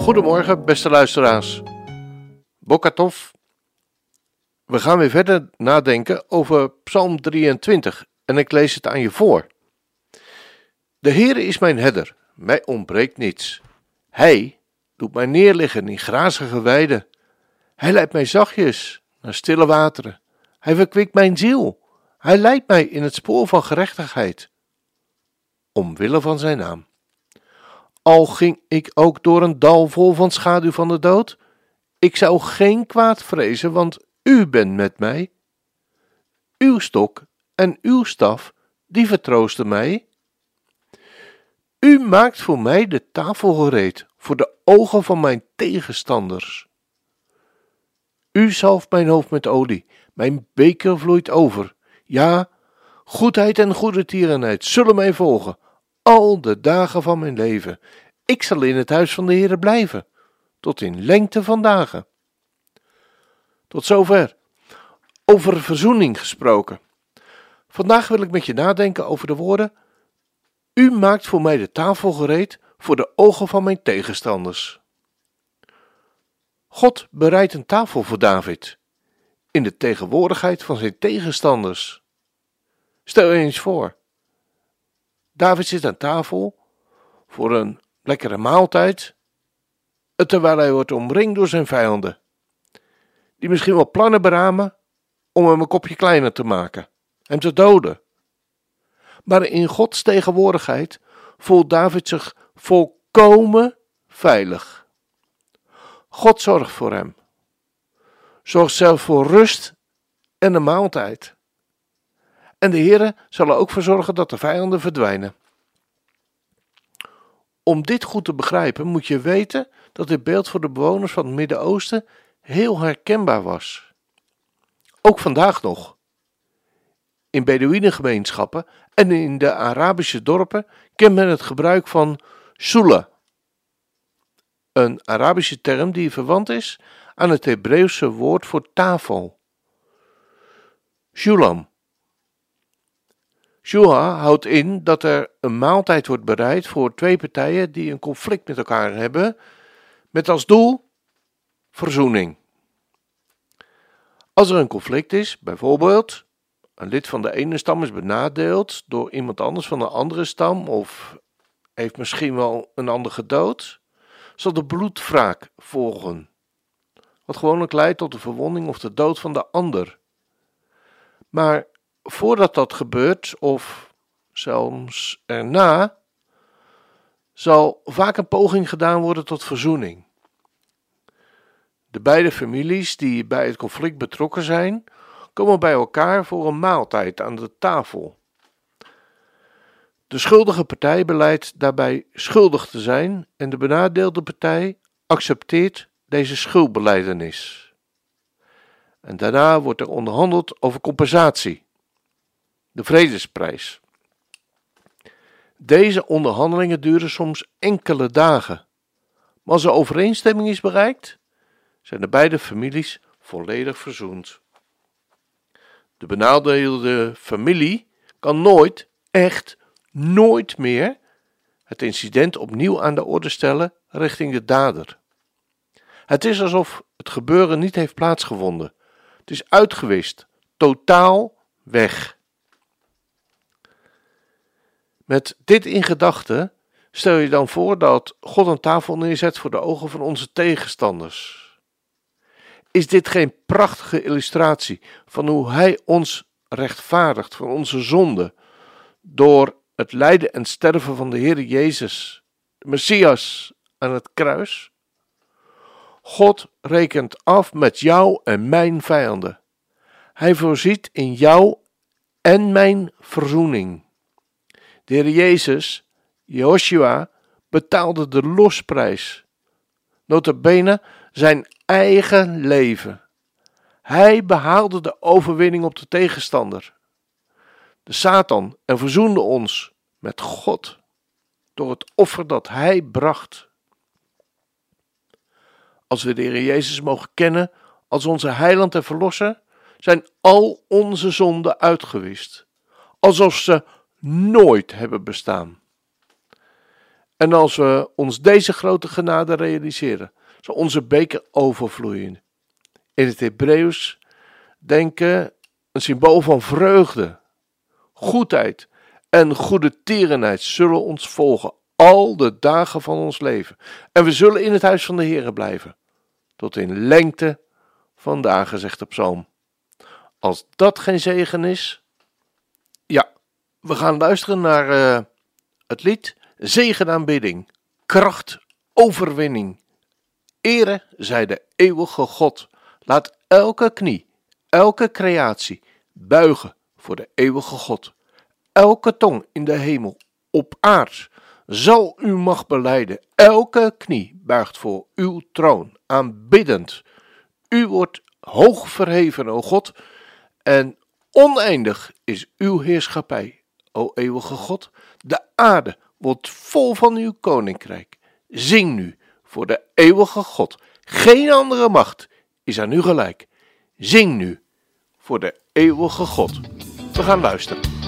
Goedemorgen, beste luisteraars. Bokatov. We gaan weer verder nadenken over Psalm 23 en ik lees het aan je voor. De Heere is mijn herder, mij ontbreekt niets. Hij doet mij neerliggen in grazige weiden. Hij leidt mij zachtjes naar stille wateren. Hij verkwikt mijn ziel. Hij leidt mij in het spoor van gerechtigheid. Omwille van zijn naam. Al ging ik ook door een dal vol van schaduw van de dood, ik zou geen kwaad vrezen, want u bent met mij. Uw stok en uw staf, die vertroosten mij. U maakt voor mij de tafel gereed, voor de ogen van mijn tegenstanders. U zalft mijn hoofd met olie, mijn beker vloeit over. Ja, goedheid en goede tierenheid zullen mij volgen, al de dagen van mijn leven. Ik zal in het huis van de Heere blijven, tot in lengte van dagen. Tot zover. Over verzoening gesproken. Vandaag wil ik met je nadenken over de woorden: U maakt voor mij de tafel gereed voor de ogen van mijn tegenstanders. God bereidt een tafel voor David in de tegenwoordigheid van zijn tegenstanders. Stel je eens voor: David zit aan tafel voor een lekkere maaltijd, terwijl hij wordt omringd door zijn vijanden die misschien wel plannen beramen om hem een kopje kleiner te maken, hem te doden. Maar in Gods tegenwoordigheid voelt David zich volkomen veilig. God zorgt voor hem. Zorgt zelf voor rust en een maaltijd. En de Heere zal er ook voor zorgen dat de vijanden verdwijnen. Om dit goed te begrijpen moet je weten dat dit beeld voor de bewoners van het Midden-Oosten heel herkenbaar was. Ook vandaag nog. In Bedouinengemeenschappen en in de Arabische dorpen kent men het gebruik van sula, een Arabische term die verwant is aan het Hebreeuwse woord voor tafel. Shulam. Shua houdt in dat er een maaltijd wordt bereid voor twee partijen die een conflict met elkaar hebben, met als doel verzoening. Als er een conflict is, bijvoorbeeld een lid van de ene stam is benadeeld door iemand anders van een andere stam of heeft misschien wel een ander gedood, zal de bloedwraak volgen, wat gewoonlijk leidt tot de verwonding of de dood van de ander. Maar voordat dat gebeurt, of zelfs erna, zal vaak een poging gedaan worden tot verzoening. De beide families die bij het conflict betrokken zijn, komen bij elkaar voor een maaltijd aan de tafel. De schuldige partij beleidt daarbij schuldig te zijn en de benadeelde partij accepteert deze schuldbeleidenis. En daarna wordt er onderhandeld over compensatie, de vredesprijs. Deze onderhandelingen duren soms enkele dagen, maar als er overeenstemming is bereikt, zijn de beide families volledig verzoend. De benadeelde familie kan nooit, echt nooit meer, het incident opnieuw aan de orde stellen richting de dader. Het is alsof het gebeuren niet heeft plaatsgevonden. Het is uitgewist, totaal weg. Met dit in gedachten stel je dan voor dat God een tafel neerzet voor de ogen van onze tegenstanders. Is dit geen prachtige illustratie van hoe Hij ons rechtvaardigt van onze zonde door het lijden en sterven van de Heer Jezus, de Messias, aan het kruis? God rekent af met jou en mijn vijanden. Hij voorziet in jou en mijn verzoening. De Heer Jezus, Joshua, betaalde de losprijs. Notabene zijn eigen leven. Hij behaalde de overwinning op de tegenstander, de Satan, en verzoende ons met God door het offer dat hij bracht. Als we de Heer Jezus mogen kennen als onze heiland en verlosser, zijn al onze zonden uitgewist, alsof ze nooit hebben bestaan. En als we ons deze grote genade realiseren, zal onze beker overvloeien. In het Hebreeuws denken een symbool van vreugde, goedheid en goede tierenheid zullen ons volgen al de dagen van ons leven. En we zullen in het huis van de Heere blijven, tot in lengte van dagen, zegt de psalm. Als dat geen zegen is, we gaan luisteren naar uh, het lied Zegenaanbidding, kracht, overwinning. Ere zij de eeuwige God. Laat elke knie, elke creatie buigen voor de eeuwige God. Elke tong in de hemel, op aard, zal uw macht beleiden. Elke knie buigt voor uw troon, aanbiddend. U wordt hoog verheven, o God, en oneindig is uw heerschappij, o eeuwige God. De aarde wordt vol van uw koninkrijk. Zing nu voor de eeuwige God. Geen andere macht is aan u gelijk. Zing nu voor de eeuwige God. We gaan luisteren.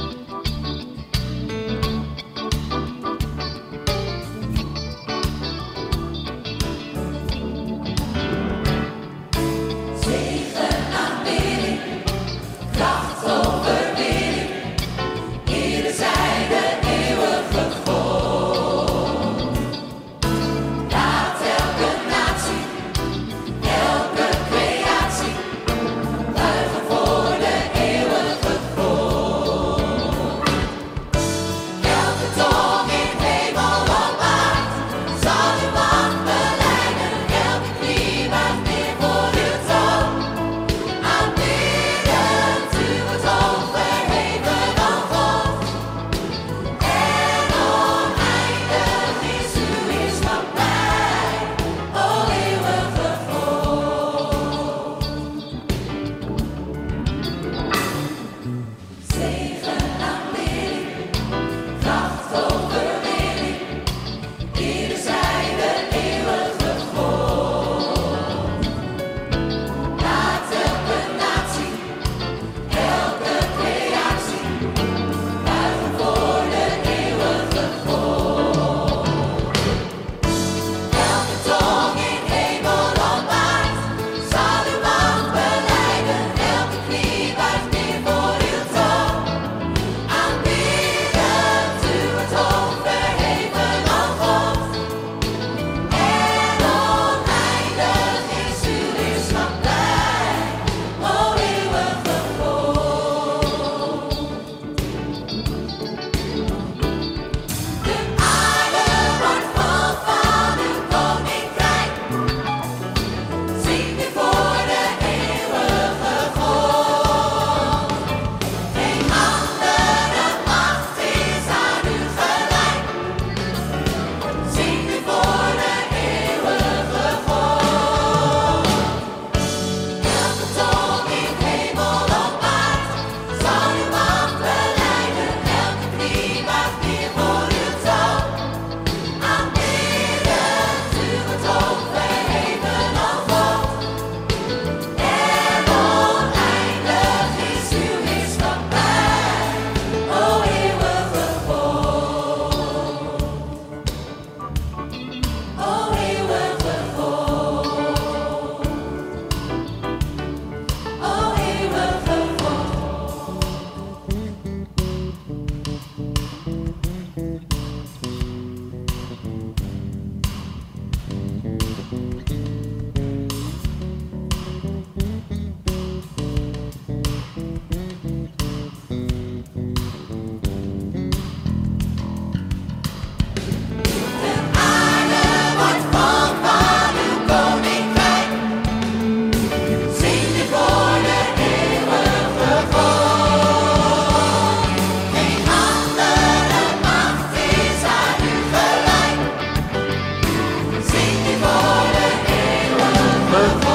네.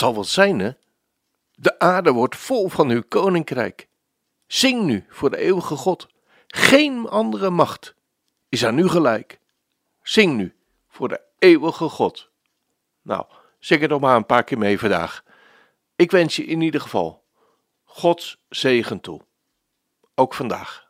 Zal wat zijn, hè? De aarde wordt vol van uw koninkrijk. Zing nu voor de eeuwige God. Geen andere macht is aan u gelijk. Zing nu voor de eeuwige God. Nou, zeg het nog maar een paar keer mee vandaag. Ik wens je in ieder geval Gods zegen toe. Ook vandaag.